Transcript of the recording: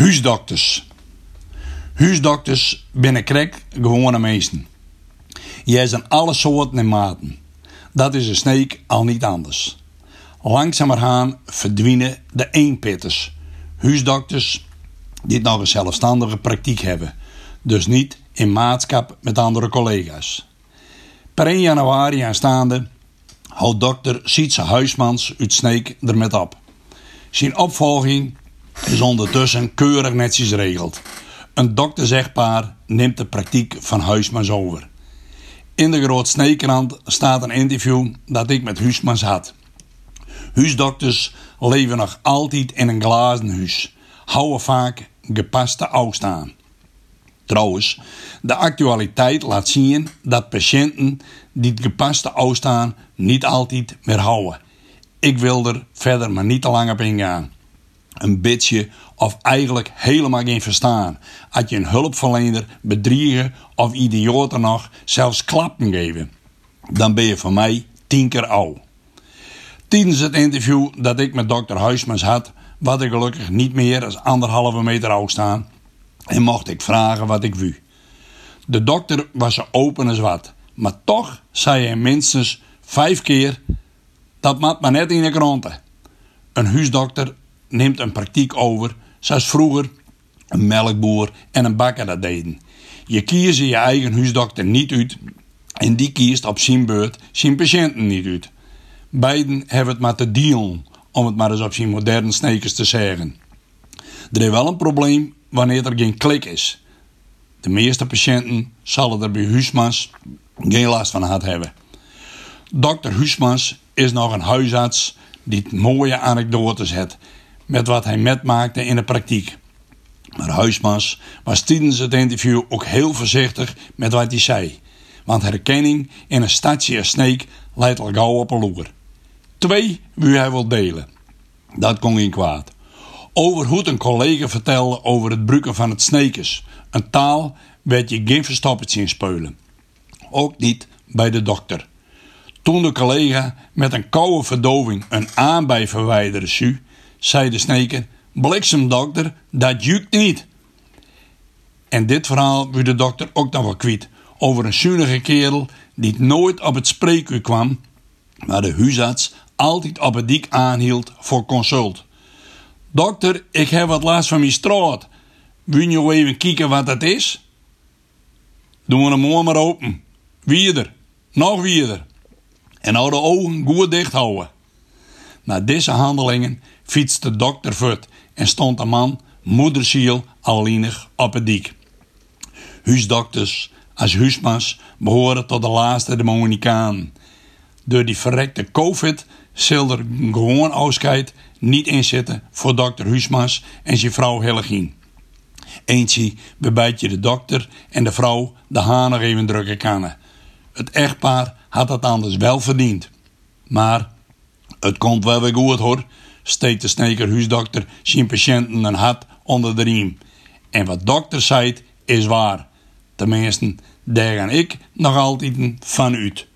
Huisdokters. Huisdokters binnen krek gewone mensen. Jij zijn alle soorten en maten. Dat is een sneek al niet anders. Langzamerhand verdwijnen de eenpitters. Huisdokters die nog een zelfstandige praktijk hebben. Dus niet in maatschap met andere collega's. Per 1 januari aanstaande houdt dokter Sietse Huismans uit Sneek ermet op. Zijn opvolging is ondertussen keurig netjes geregeld. Een doktersegpaar neemt de praktijk van Huismans over. In de Groot Sneekrand staat een interview dat ik met Huismans had. Huisdokters leven nog altijd in een glazen huis, houden vaak gepaste aan. Trouwens, de actualiteit laat zien dat patiënten die het gepaste afstaan niet altijd meer houden. Ik wil er verder maar niet te lang op ingaan. Een beetje of eigenlijk helemaal geen verstaan. Als je een hulpverlener bedriegen of idioten nog zelfs klappen geven. Dan ben je voor mij tien keer oud. Tijdens het interview dat ik met dokter Huismans had, wat ik gelukkig niet meer dan anderhalve meter oud staan en mocht ik vragen wat ik wou. De dokter was zo open als wat, maar toch zei hij minstens vijf keer: dat maakt maar net in de kranten. Een huisdokter neemt een praktijk over, zoals vroeger een melkboer en een bakker dat deden. Je kiest je eigen huisdokter niet uit en die kiest op zijn beurt zijn patiënten niet uit. Beiden hebben het maar te dealen, om het maar eens op zijn moderne snekers te zeggen. Er is wel een probleem wanneer er geen klik is. De meeste patiënten zullen er bij Huismans geen last van gehad hebben. Dokter Huismans is nog een huisarts die mooie anekdotes heeft met wat hij metmaakte in de praktijk. Maar Huismans was tijdens het interview ook heel voorzichtig met wat hij zei. Want herkenning in een stadje als Sneek leidt al gauw op een loer. Twee wil hij wel delen. Dat kon geen kwaad over hoe een collega vertelde over het bruken van het snekers. Een taal werd je geen verstoppertje in speulen. Ook niet bij de dokter. Toen de collega met een koude verdoving een aanbij verwijderde su, zei de sneker: Bliksemdokter, dat jukt niet. En dit verhaal werd de dokter ook nog wel kwijt over een zuinige kerel die nooit op het spreekuur kwam, maar de huisarts altijd op het dik aanhield voor consult. Dokter, ik heb wat last van mijn straat. Wil je even kijken wat dat is? Doen we hem mooi maar open. Wieder. Nog wieder. En hou de ogen goed dicht houden. Na deze handelingen fietste dokter voort en stond de man, moederziel, alleenig op het dik. Huisdokters als huismas behoren tot de laatste demonicaan. Door die verrekte covid zal er gewoon afscheid niet inzetten voor dokter Huismas en zijn vrouw Hellegien. Eentje bebijt je de dokter en de vrouw de nog even drukken kannen. Het echtpaar had dat anders wel verdiend. Maar het komt wel weer goed hoor, steekt de sneker huisdokter zijn patiënten een hart onder de riem. En wat dokter zei is waar. Tenminste, daar ga ik nog altijd van uit.